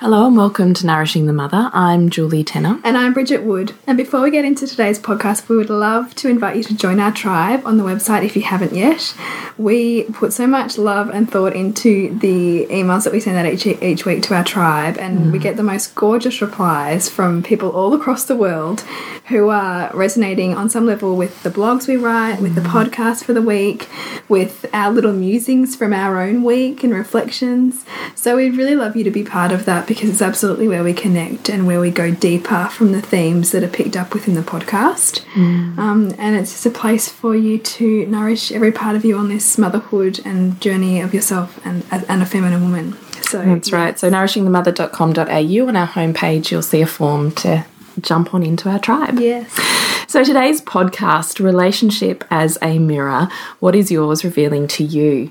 Hello and welcome to Nourishing the Mother. I'm Julie Tenner. And I'm Bridget Wood. And before we get into today's podcast, we would love to invite you to join our tribe on the website if you haven't yet. We put so much love and thought into the emails that we send out each, each week to our tribe, and mm. we get the most gorgeous replies from people all across the world who are resonating on some level with the blogs we write, with the mm. podcast for the week, with our little musings from our own week and reflections. So we'd really love you to be part of that because it's absolutely where we connect and where we go deeper from the themes that are picked up within the podcast. Mm. Um, and it's just a place for you to nourish every part of you on this motherhood and journey of yourself and, and a feminine woman. So That's right. So nourishingthemother.com.au on our homepage, you'll see a form to jump on into our tribe. Yes. So, today's podcast, Relationship as a Mirror, what is yours revealing to you?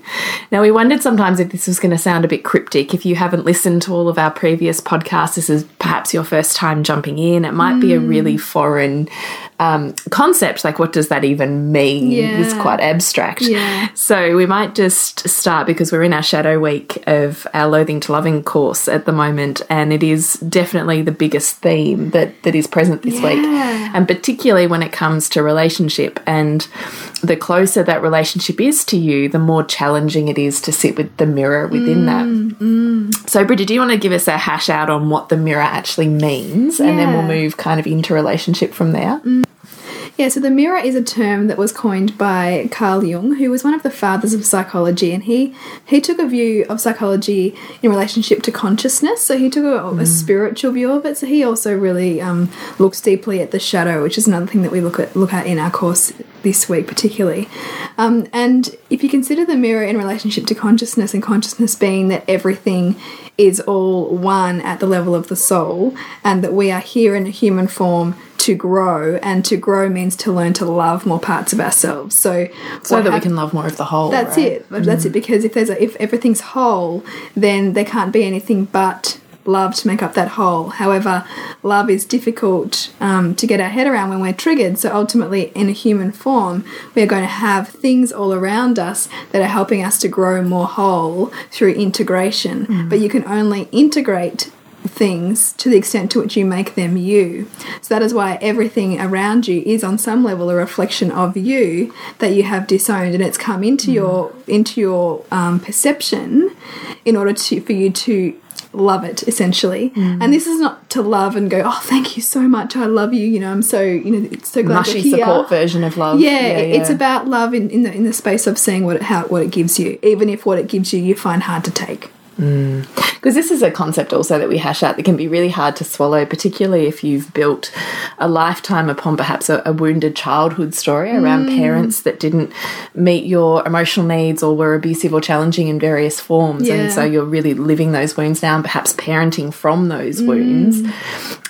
Now, we wondered sometimes if this was going to sound a bit cryptic. If you haven't listened to all of our previous podcasts, this is perhaps your first time jumping in. It might mm. be a really mm. foreign um, concept. Like, what does that even mean? Yeah. It's quite abstract. Yeah. So, we might just start because we're in our shadow week of our Loathing to Loving course at the moment, and it is definitely the biggest theme that, that is present this yeah. week. And particularly when it comes to relationship. And the closer that relationship is to you, the more challenging it is to sit with the mirror within mm, that. Mm. So, Bridget, do you want to give us a hash out on what the mirror actually means? Yeah. And then we'll move kind of into relationship from there. Mm. Yeah, so the mirror is a term that was coined by Carl Jung, who was one of the fathers of psychology, and he he took a view of psychology in relationship to consciousness. So he took a, mm. a spiritual view of it. So he also really um, looks deeply at the shadow, which is another thing that we look at look at in our course this week, particularly. Um, and if you consider the mirror in relationship to consciousness, and consciousness being that everything is all one at the level of the soul, and that we are here in a human form to grow, and to grow means to learn to love more parts of ourselves. So, so that we can love more of the whole. That's right? it. That's mm. it. Because if there's a, if everything's whole, then there can't be anything but love to make up that whole. However, love is difficult um, to get our head around when we're triggered. So ultimately, in a human form, we are going to have things all around us that are helping us to grow more whole through integration. Mm. But you can only integrate things to the extent to which you make them you. So that is why everything around you is on some level a reflection of you that you have disowned and it's come into mm. your into your um, perception in order to for you to love it essentially mm. and this is not to love and go oh thank you so much i love you you know i'm so you know so glad mushy you're here. support version of love yeah, yeah, yeah, it's about love in, in the in the space of seeing what it, how what it gives you even if what it gives you you find hard to take because mm. this is a concept also that we hash out that can be really hard to swallow, particularly if you've built a lifetime upon perhaps a, a wounded childhood story around mm. parents that didn't meet your emotional needs or were abusive or challenging in various forms. Yeah. And so you're really living those wounds now and perhaps parenting from those mm. wounds.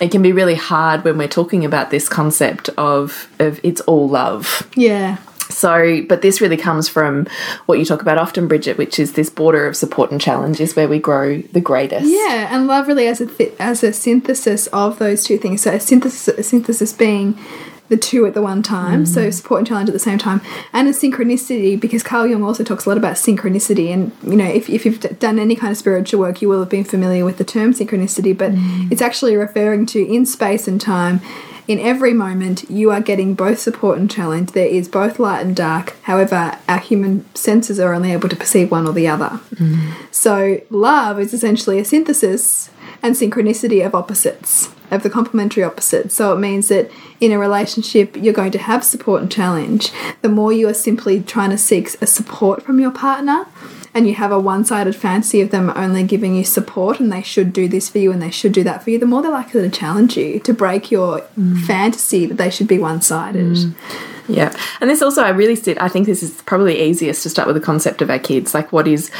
It can be really hard when we're talking about this concept of, of it's all love. Yeah. So, but this really comes from what you talk about often, Bridget, which is this border of support and challenge is where we grow the greatest. Yeah, and love really as a as a synthesis of those two things. So, a synthesis, a synthesis being the two at the one time, mm. so support and challenge at the same time, and a synchronicity because Carl Jung also talks a lot about synchronicity. And you know, if, if you've done any kind of spiritual work, you will have been familiar with the term synchronicity, but mm. it's actually referring to in space and time in every moment, you are getting both support and challenge. There is both light and dark. However, our human senses are only able to perceive one or the other. Mm. So, love is essentially a synthesis and synchronicity of opposites, of the complementary opposites. So, it means that in a relationship, you're going to have support and challenge. The more you are simply trying to seek a support from your partner, and you have a one sided fantasy of them only giving you support and they should do this for you and they should do that for you, the more they're likely to challenge you, to break your mm. fantasy that they should be one sided. Mm. Yeah. And this also, I really sit, I think this is probably easiest to start with the concept of our kids. Like, what is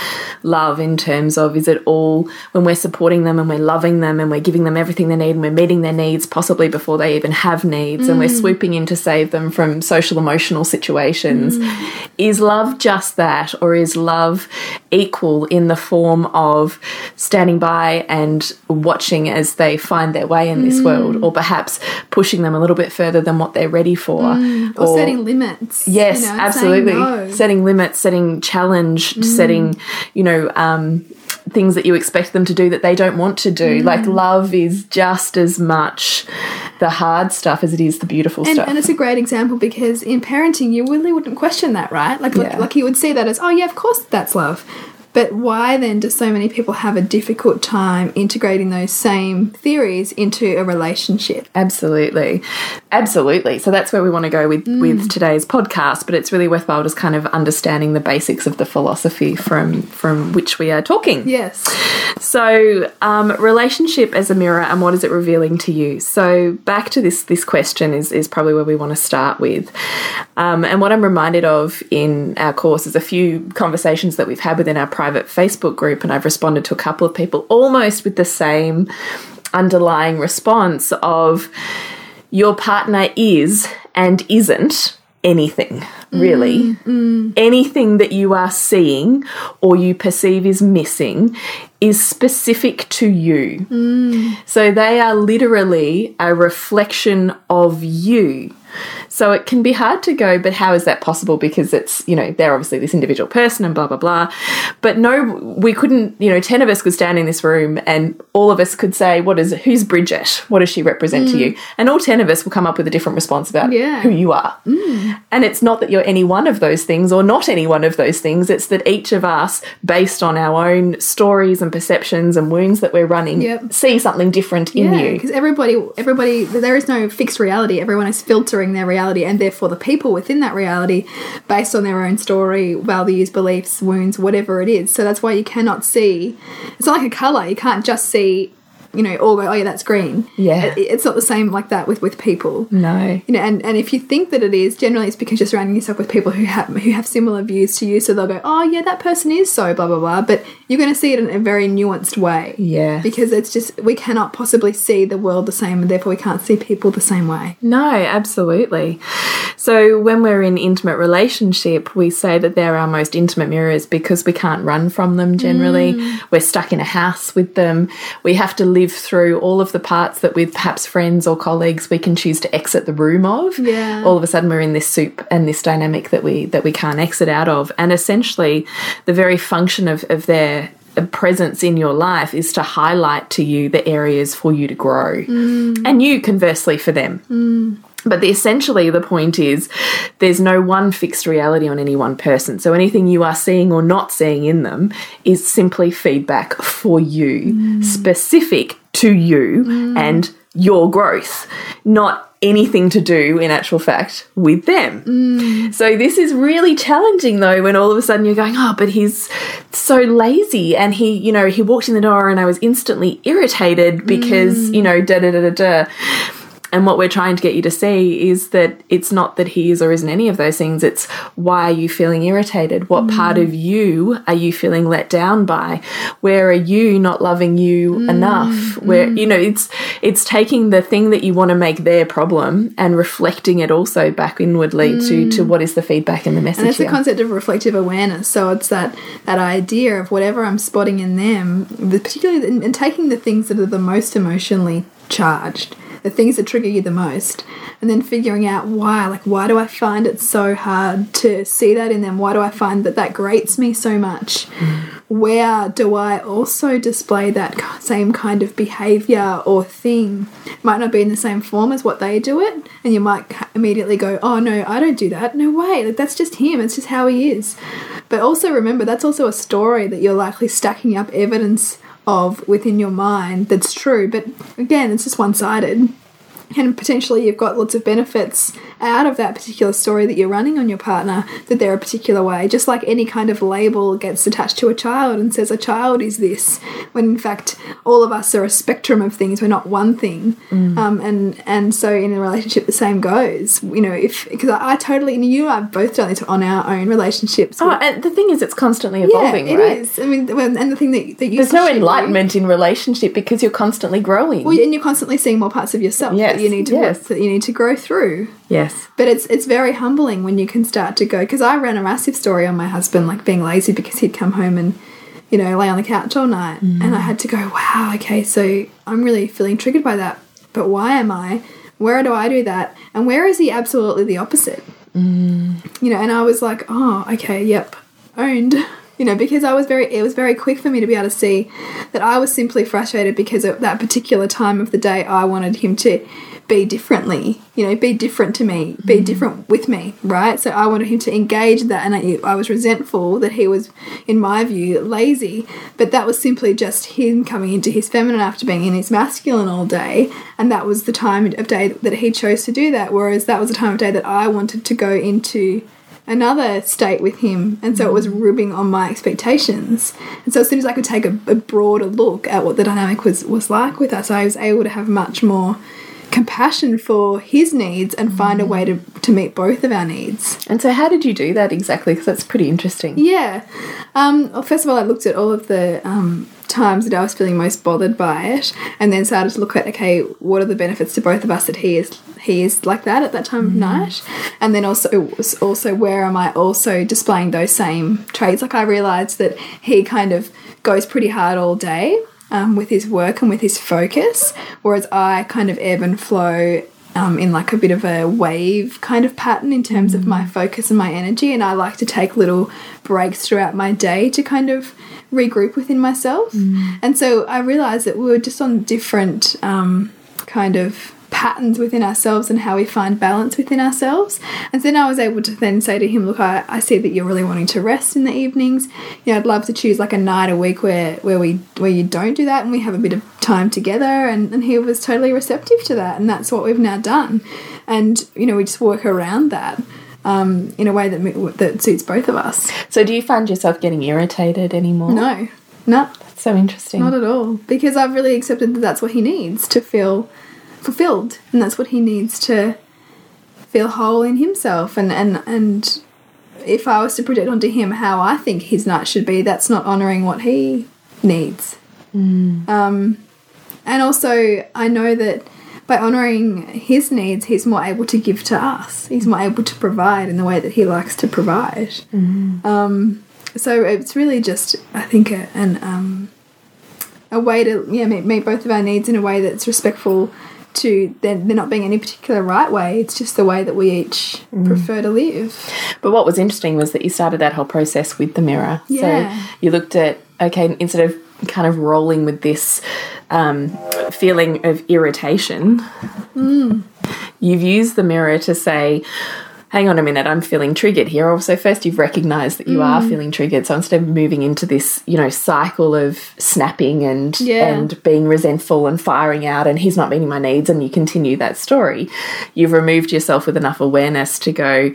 love in terms of, is it all when we're supporting them and we're loving them and we're giving them everything they need and we're meeting their needs, possibly before they even have needs, and we're mm. swooping in to save them from social emotional situations? Mm. Is love just that, or is love equal in the form of standing by and watching as they find their way in this mm. world, or perhaps pushing them a little bit further than what they're ready for? Or, setting limits. Yes, you know, absolutely. no. Setting limits, setting challenge, Mm. setting, you know, um, things that you expect them to do that they don't want to do. Mm. Like love is just as much the hard stuff as it is the beautiful And, stuff. and it's a great example because in parenting, you really wouldn't question that, right? Like, like, like you would see that as, oh, yeah, of course that's love. But why then do so many people have a difficult time integrating those same theories into a relationship? Absolutely. Absolutely. So that's where we want to go with, Mm. with today's podcast, but it's really worthwhile just kind of understanding the basics of the philosophy from from which we are talking. Yes. So, um, relationship as a mirror, and what is it revealing to you? So, back to this this question is is probably where we want to start with. Um, and what I'm reminded of in our course is a few conversations that we've had within our private Facebook group, and I've responded to a couple of people almost with the same underlying response of your partner is and isn't anything really. Mm, mm. Anything that you are seeing or you perceive is missing is specific to you. Mm. So they are literally a reflection of you so it can be hard to go, but how is that possible? Because it's, you know, they're obviously this individual person and blah, blah, blah. But no, we couldn't, you know, 10 of us could stand in this room and all of us could say, what is, who's Bridget? What does she represent to mm. you? And all 10 of us will come up with a different response about Yeah. who you are. Mm. And it's not that you're any one of those things or not any one of those things. It's that each of us, based on our own stories and perceptions and wounds that we're running, Yep. see something different in Yeah, you. because everybody, everybody, there is no fixed reality. Everyone is filtering their reality, and therefore the people within that reality, based on their own story, values, beliefs, wounds, whatever it is. So that's why you cannot see. It's not like a color. You can't just see. You know, all go, oh yeah, that's green. Yeah. It- it's not the same like that with with people. No. You know, and, and if you think that it is, generally it's because you're surrounding yourself with people who have who have similar views to you. So they'll go, oh yeah, that person is so blah blah blah. But you're going to see it in a very nuanced way. Yeah. Because it's just we cannot possibly see the world the same, and therefore we can't see people the same way. No, absolutely. So when we're in intimate relationship, we say that they're our most intimate mirrors because we can't run from them generally. Mm. We're stuck in a house with them. We have to live through all of the parts that with perhaps friends or colleagues we can choose to exit the room of. Yeah. All of a sudden we're in this soup and this dynamic that we that we can't exit out of. And essentially the very function of, of their presence in your life is to highlight to you the areas for you to grow. Mm. And you conversely for them. Mm. But the, essentially, the point is there's no one fixed reality on any one person. So anything you are seeing or not seeing in them is simply feedback for you, mm. specific to you mm. and your growth, not anything to do, in actual fact, with them. Mm. So this is really challenging though when all of a sudden you're going, oh, but he's so lazy and he, you know, he walked in the door and I was instantly irritated because, you know, da da da da da. And what we're trying to get you to see is that it's not that he is or isn't any of those things. It's why are you feeling irritated? What mm. part of you are you feeling let down by? Where are you not loving you mm. enough? Where mm. you know it's it's taking the thing that you want to make their problem and reflecting it also back inwardly to to what is the feedback and the message. And that's the concept of reflective awareness. So it's that that idea of whatever I'm spotting in them, the- particularly in taking the things that are the most emotionally charged, the things that trigger you the most, and then figuring out why. Like, why do I find it so hard to see that in them? Why do I find that that grates me so much? Where do I also display that same kind of behavior or thing? Might not be in the same form as what they do it, and you might immediately go, "Oh no, I don't do that. No way. Like that's just him. It's just how he is." But also remember, that's also a story that you're likely stacking up evidence of within your mind that's true. But again, it's just one sided. and potentially you've got lots of benefits out of that particular story that you're running on your partner that they're a particular way just like any kind of label gets attached to a child and says a child is this when in fact all of us are a spectrum of things we're not one thing um, and and so in a relationship the same goes you know if because I, I totally and you and I've both done it on our own relationships Oh, and the thing is, it's constantly evolving, yeah, it right? is. I mean, and the thing that, that you There's no enlightenment in relationship because you're constantly growing. Well, and you're constantly seeing more parts of yourself Yes, that you need to yes. work, that you need to grow through. Yes. But it's it's very humbling when you can start to go because I ran a massive story on my husband like being lazy because he'd come home and you know lay on the couch all night. Mm. And I had to go wow okay so I'm really feeling triggered by that. But why am I? Where do I do that? And where is he absolutely the opposite? Mm. You know and I was like oh okay yep owned. You know because I was very it was very quick for me to be able to see that I was simply frustrated because at that particular time of the day I wanted him to be differently you know be different to me be mm-hmm. different with me right? So I wanted him to engage that and I, I was resentful that he was in my view lazy. But that was simply just him coming into his feminine after being in his masculine all day. And that was the time of day that he chose to do that whereas that was the time of day that I wanted to go into another state with him. And so it was mm-hmm. ribbing on my expectations. And so as soon as i could take a, a broader look at what the dynamic was was like with us i was able to have much more compassion for his needs and find a way to, to meet both of our needs. And so, how did you do that exactly? Because that's pretty interesting. yeah. Um, well, first of all i looked at all of the um, times that i was feeling most bothered by it and then started to look at okay what are the benefits to both of us that he is he is like that at that time of night? And then also also where am i also displaying those same traits? Like i realized that he kind of goes pretty hard all day um, with his work and with his focus whereas i kind of ebb and flow um, in like a bit of a wave kind of pattern in terms of my focus and my energy. And I like to take little breaks throughout my day to kind of regroup within myself. And so I realized that we were just on different um, kind of patterns within ourselves and how we find balance within ourselves. And then I was able to then say to him, Look, I, I see that you're really wanting to rest in the evenings. You know, I'd love to choose like a night a week where, where we where you don't do that and we have a bit of time together and, and he was totally receptive to that and that's what we've now done. And, you know, we just work around that. Um, in a way that that suits both of us. So, do you find yourself getting irritated anymore? No, no, That's so interesting. Not at all. Because I've really accepted that that's what he needs to feel fulfilled. And that's what he needs to feel whole in himself. And, and, and if I was to project onto him how I think his night should be, that's not honouring what he needs. Um, and also, I know that by honouring his needs, he's more able to give to us. He's more able to provide in the way that he likes to provide. Um, so it's really just, I think, a, an um, a way to yeah meet, meet both of our needs in a way that's respectful to there, there not being any particular right way. It's just the way that we each prefer to live. But what was interesting was that you started that whole process with the mirror. Yeah. So you looked at, okay, instead of kind of rolling with this um, feeling of irritation, you've used the mirror to say, hang on a minute, I'm feeling triggered here. Also, first you've recognized that you are mm. feeling triggered. So instead of moving into this, you know, cycle of snapping and Yeah. and being resentful and firing out and he's not meeting my needs and you continue that story, you've removed yourself with enough awareness to go,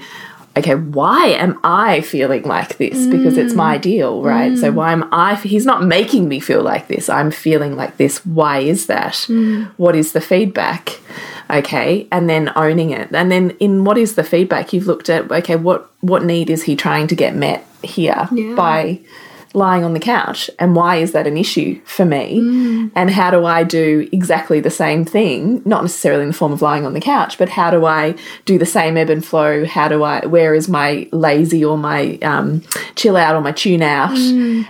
okay, why am I feeling like this? Because it's my mm. deal, right? So mm. why am I? He's not making me feel like this. I'm feeling like this. Why is that? Mm. What is the feedback? Okay, and then owning it, and then in what is the feedback? You've looked at okay, what what need is he trying to get met here Yeah. by lying on the couch and why is that an issue for me? And how do i do exactly the same thing not necessarily in the form of lying on the couch but how do i do the same ebb and flow? How do i where is my lazy or my um, chill out or my tune out?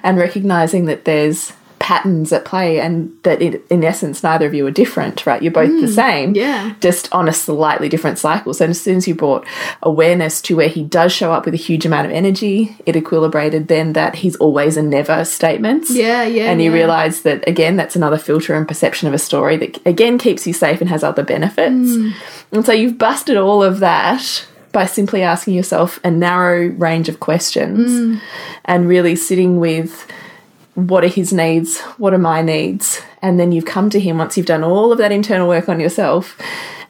And recognizing that there's patterns at play and that it, in essence neither of you are different right you're both the same yeah. just on a slightly different cycle. So as soon as you brought awareness to where he does show up with a huge amount of energy, it equilibrated then that he's always and never statements. Yeah, yeah, And you yeah. realize that again, that's another filter and perception of a story that again keeps you safe and has other benefits. Mm. And so you've busted all of that by simply asking yourself a narrow range of questions Mm. and really sitting with what are his needs? What are my needs? And then you've come to him once you've done all of that internal work on yourself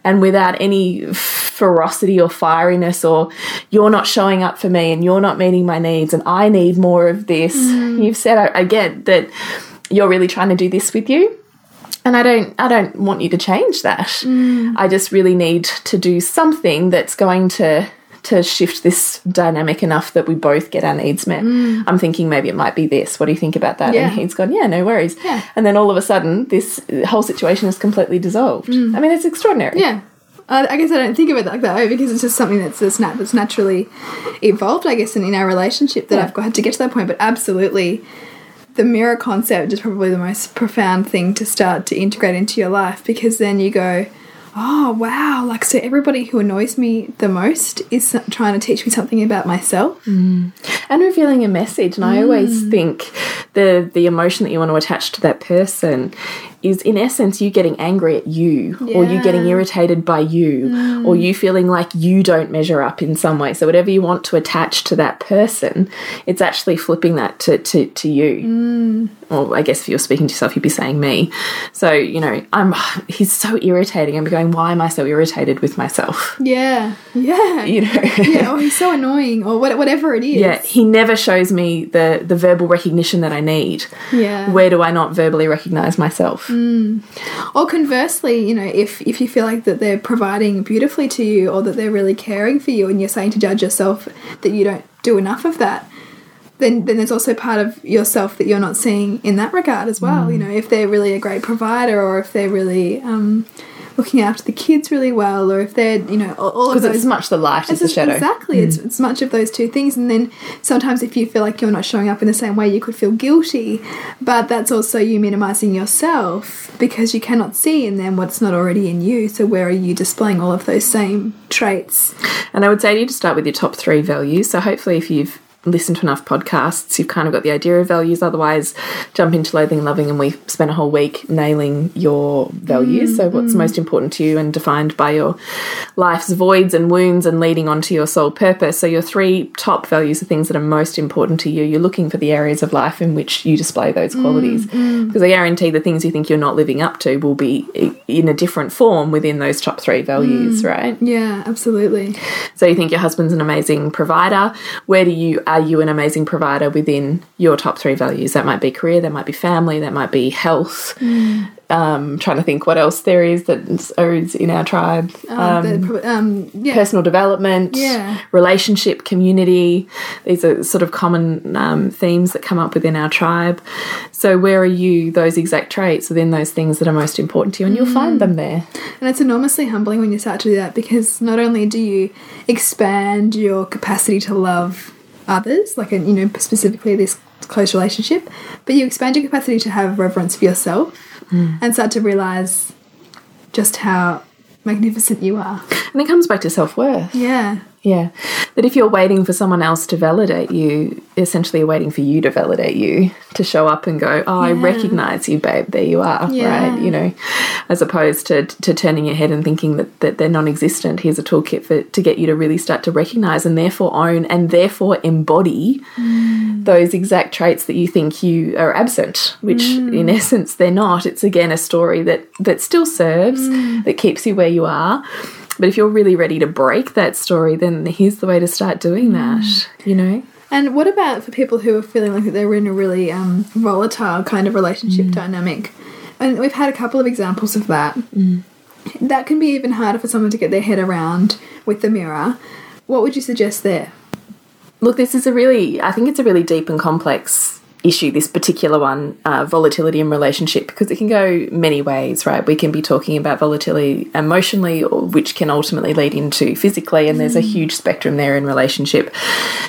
and without any ferocity or fieriness or you're not showing up for me and you're not meeting my needs and I need more of this. Mm. You've said get that you're really trying to do this with you and I don't I don't want you to change that. Mm. I just really need to do something that's going to to shift this dynamic enough that we both get our needs met. Mm. I'm thinking maybe it might be this. What do you think about that? Yeah. And he's gone, yeah, no worries. Yeah. And then all of a sudden, this whole situation is completely dissolved. Mm. I mean, it's extraordinary. Yeah. I, I guess I don't think of it like that because it's just something that's that's, nat- that's naturally evolved, I guess, in, in our relationship that Yeah. I've got to get to that point. But absolutely, the mirror concept is probably the most profound thing to start to integrate into your life because then you go, oh wow, like so everybody who annoys me the most is trying to teach me something about myself. Mm. and revealing a message. And I always mm. think the the emotion that you want to attach to that person is in essence you getting angry at you or you getting irritated by you or mm. you feeling like you don't measure up in some way. So whatever you want to attach to that person, it's actually flipping that to, to, to you. Mm. Or I guess if you're speaking to yourself, you'd be saying me. So, you know, I'm he's so irritating. I'm going, why am I so irritated with myself? Yeah, yeah, You know? yeah. Oh, he's so annoying, or whatever it is. Yeah, he never shows me the the verbal recognition that I need. Yeah. Where do I not verbally recognize myself? Or conversely, you know, if if you feel like that they're providing beautifully to you or that they're really caring for you and you're saying to judge yourself that you don't do enough of that, then then there's also part of yourself that you're not seeing in that regard as well. You know, if they're really a great provider or if they're really um, looking after the kids really well or if they're, you know, all, Because it's much the light as the shadow. Exactly. It's, mm. it's much of those two things. And then sometimes if you feel like you're not showing up in the same way, you could feel guilty. But that's also you minimizing yourself because you cannot see in them what's not already in you. So where are you displaying all of those same traits? And I would say you to start with your top three values. So hopefully, if you've listened to enough podcasts, you've kind of got the idea of values. Otherwise, jump into loathing and loving, and we spent a whole week nailing your values. Mm, so what's mm. most important to you and defined by your life's voids and wounds and leading on to your soul purpose. So your three top values are things that are most important to you. You're looking for the areas of life in which you display those mm, qualities. Because I guarantee the things you think you're not living up to will be in a different form within those top three values, right? Yeah, absolutely. So you think your husband's an amazing provider. Where do you are you an amazing provider within your top three values? That might be career, that might be family, that might be health. Um, trying to think what else there is that is in our tribe. Um, the um, yeah. Personal development, Yeah. relationship, community. These are sort of common um, themes that come up within our tribe. So, where are you, those exact traits within those things that are most important to you? And you'll find them there. And it's enormously humbling when you start to do that because not only do you expand your capacity to love others, like, and you know, specifically this close relationship, but you expand your capacity to have reverence for yourself hmm. and start to realize just how magnificent you are. And it comes back to self worth. Yeah. Yeah. That if you're waiting for someone else to validate you, essentially you're waiting for you to validate you, to show up and go, Oh, I recognize you, babe, there you are. Yeah. Right. You know, as opposed to to turning your head and thinking that, that they're non existent. Here's a toolkit for to get you to really start to recognize and therefore own and therefore embody mm. those exact traits that you think you are absent, which mm. in essence they're not. It's again a story that that still serves, mm. that keeps you where you are. But if you're really ready to break that story, then here's the way to start doing mm. that, you know? And what about for people who are feeling like they're in a really um, volatile kind of relationship mm. dynamic? And we've had a couple of examples of that. Mm. That can be even harder for someone to get their head around with the mirror. What would you suggest there? Look, this is a really, I think it's a really deep and complex issue, this particular one, uh, volatility in relationship, because it can go many ways, right? We can be talking about volatility emotionally, which can ultimately lead into physically, and there's a huge spectrum there in relationship.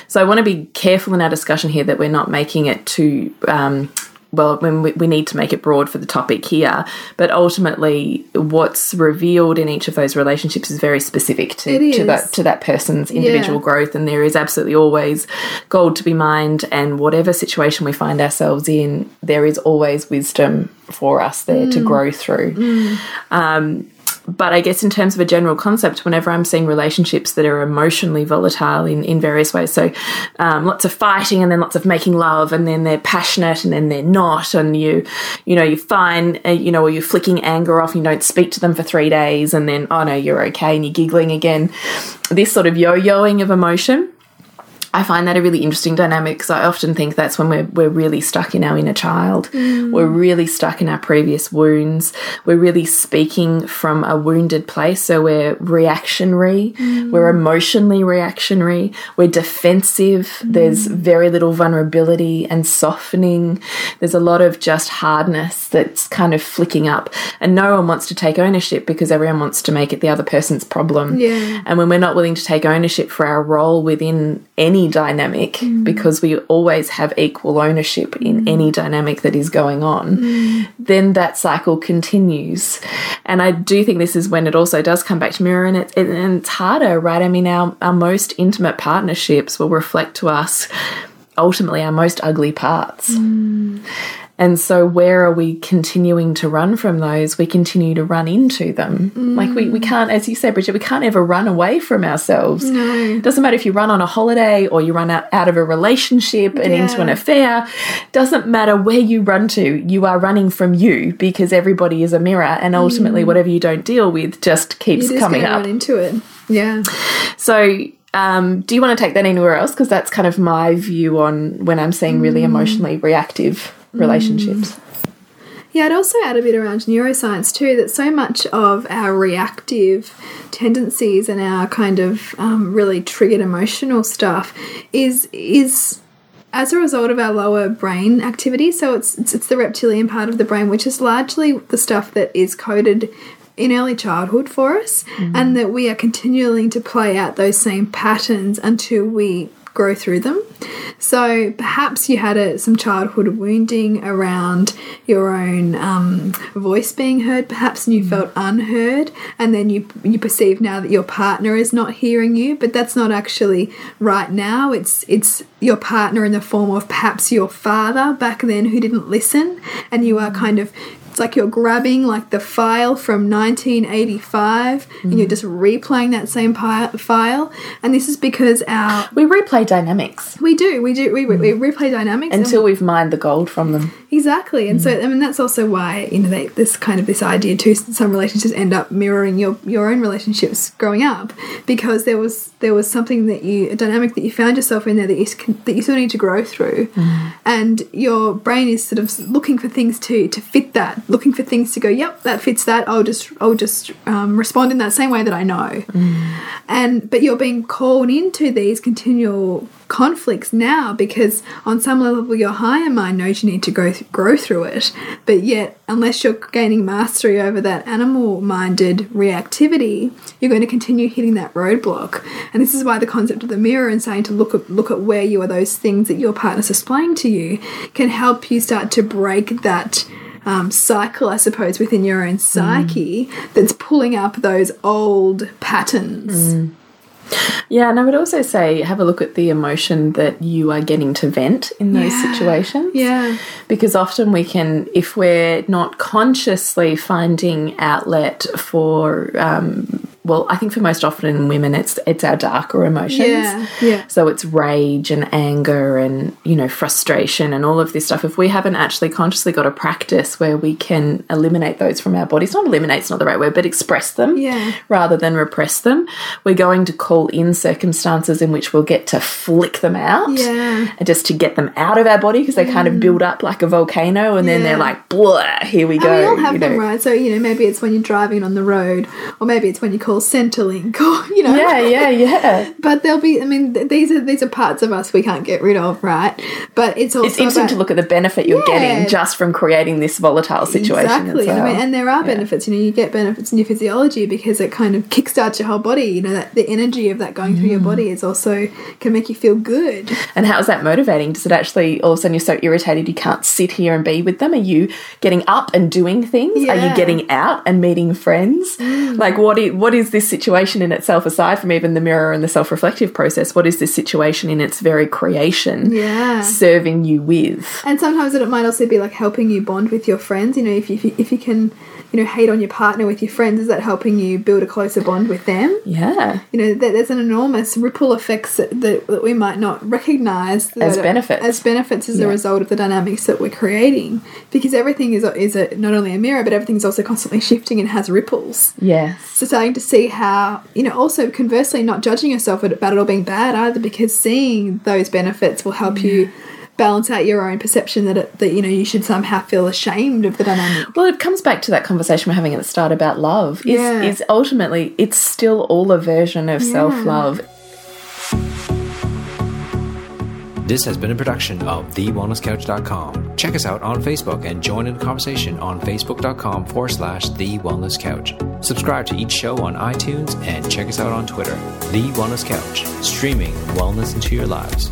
So I want to be careful in our discussion here that we're not making it too. Um, well, when we, we need to make it broad for the topic here, but ultimately, what's revealed in each of those relationships is very specific to, to that to that person's individual Yeah. growth, and there is absolutely always gold to be mined. And whatever situation we find ourselves in, there is always wisdom for us there to grow through. Um, but I guess in terms of a general concept, whenever I'm seeing relationships that are emotionally volatile in, in various ways, so um, lots of fighting and then lots of making love, and then they're passionate and then they're not, and you, you know, you find, uh, you know, or you're flicking anger off, you don't speak to them for three days, and then oh no, you're okay, and you're giggling again. This sort of yo-yoing of emotion. I find that a really interesting dynamic because I often think that's when we're, we're really stuck in our inner child. Mm. We're really stuck in our previous wounds. We're really speaking from a wounded place. So we're reactionary, mm. we're emotionally reactionary, we're defensive. Mm. There's very little vulnerability and softening. There's a lot of just hardness that's kind of flicking up. And no one wants to take ownership because everyone wants to make it the other person's problem. Yeah. And when we're not willing to take ownership for our role within any dynamic, mm. because we always have equal ownership in mm. any dynamic that is going on, mm. then that cycle continues. And I do think this is when it also does come back to mirror, and, it, it, and it's harder, right? I mean, our, our most intimate partnerships will reflect to us ultimately our most ugly parts. And so, where are we continuing to run from those? We continue to run into them. Like, we, we can't, as you said, Bridget, we can't ever run away from ourselves. No. Doesn't matter if you run on a holiday or you run out, out of a relationship and into an affair. Doesn't matter where you run to, you are running from you because everybody is a mirror. And ultimately, whatever you don't deal with just keeps coming up. run into it. Yeah. So, um, do you want to take that anywhere else? Because that's kind of my view on when I'm seeing really emotionally reactive relationships. Yeah, I'd also add a bit around neuroscience too that so much of our reactive tendencies and our kind of um, really triggered emotional stuff is is as a result of our lower brain activity. So it's, it's it's the reptilian part of the brain, which is largely the stuff that is coded in early childhood for us, and that we are continuing to play out those same patterns until we grow through them. So perhaps you had a, some childhood wounding around your own um, voice being heard, perhaps, and you felt unheard, and then you you perceive now that your partner is not hearing you, but that's not actually right now. It's it's your partner in the form of perhaps your father back then who didn't listen, and you are kind of it's like you're grabbing like the file from 1985 and you're mm-hmm. just replaying that same file. And this is because our We replay dynamics. We do. We do. We, we, we mm-hmm. replay dynamics until we've mined the gold from them. exactly. And so mm-hmm. I mean that's also why you know they, this kind of this idea too some relationships end up mirroring your your own relationships growing up because there was there was something that you a dynamic that you found yourself in there that you that you still need to grow through. And your brain is sort of looking for things to to fit that looking for things to go yep that fits that. I'll just I'll just um, respond in that same way that I know. And but you're being called into these continual conflicts now because on some level your higher mind knows you need to go th- grow through it. But yet unless you're gaining mastery over that animal minded reactivity you're going to continue hitting that roadblock. And this is why the concept of the mirror and saying to look at look at where you are those things that your partner's displaying to you can help you start to break that um, cycle, I suppose, within your own psyche that's pulling up those old patterns. Yeah, and I would also say have a look at the emotion that you are getting to vent in those Yeah. situations. Yeah. Because often we can, if we're not consciously finding outlet for, um, well, I think for most often women, it's it's our darker emotions. Yeah, yeah. So it's rage and anger and you know frustration and all of this stuff. If we haven't actually consciously got a practice where we can eliminate those from our bodies, not eliminate's not the right word, but express them Yeah. rather than repress them, we're going to call in circumstances in which we'll get to flick them out. Yeah. And just to get them out of our body because they kind of mm. build up like a volcano and then they're like, blah, here we go. And we all have them, know. right? So, you know, maybe it's when you're driving on the road, or maybe it's when you call Centrelink, or, you know. Yeah, yeah, yeah. But there'll be, I mean, these are these are parts of us we can't get rid of, right? But it's also It's interesting about, to look at the benefit you're Yeah. getting just from creating this volatile situation. Exactly. Well. I mean, and there are benefits. You know, you get benefits in your physiology because it kind of kickstarts your whole body. You know, that the energy of that going through Mm. your body is also can make you feel good. And how is that motivating? Does it actually all of a sudden you're so irritated you can't sit here and be with them? Are you getting up and doing things? Are you getting out and meeting friends? Like what is what is is this situation in itself, aside from even the mirror and the self reflective process? What is this situation in its very creation Yeah. serving you with? And sometimes it might also be like helping you bond with your friends. You know, if you, if you, if you can, you know, hate on your partner with your friends, is that helping you build a closer bond with them? Yeah. You know, there- there's an enormous ripple effects that, that, we might not recognize As benefits. as benefits as Yeah. a result of the dynamics that we're creating. Because everything is is a, not only a mirror, but everything's also constantly shifting and has ripples. Yes. So starting to see how, you know, also conversely, not judging yourself about it all being bad either, because seeing those benefits will help you balance out your own perception that it, that you know you should somehow feel ashamed of the dynamic. Well, it comes back to that conversation we're having at the start about love. Is, Yeah. is ultimately it's still all a version of self love. This has been a production of TheWellnessCouch.com. Check us out on Facebook and join in the conversation on Facebook.com forward slash The Wellness Couch. Subscribe to each show on iTunes and check us out on Twitter. The Wellness Couch, streaming wellness into your lives.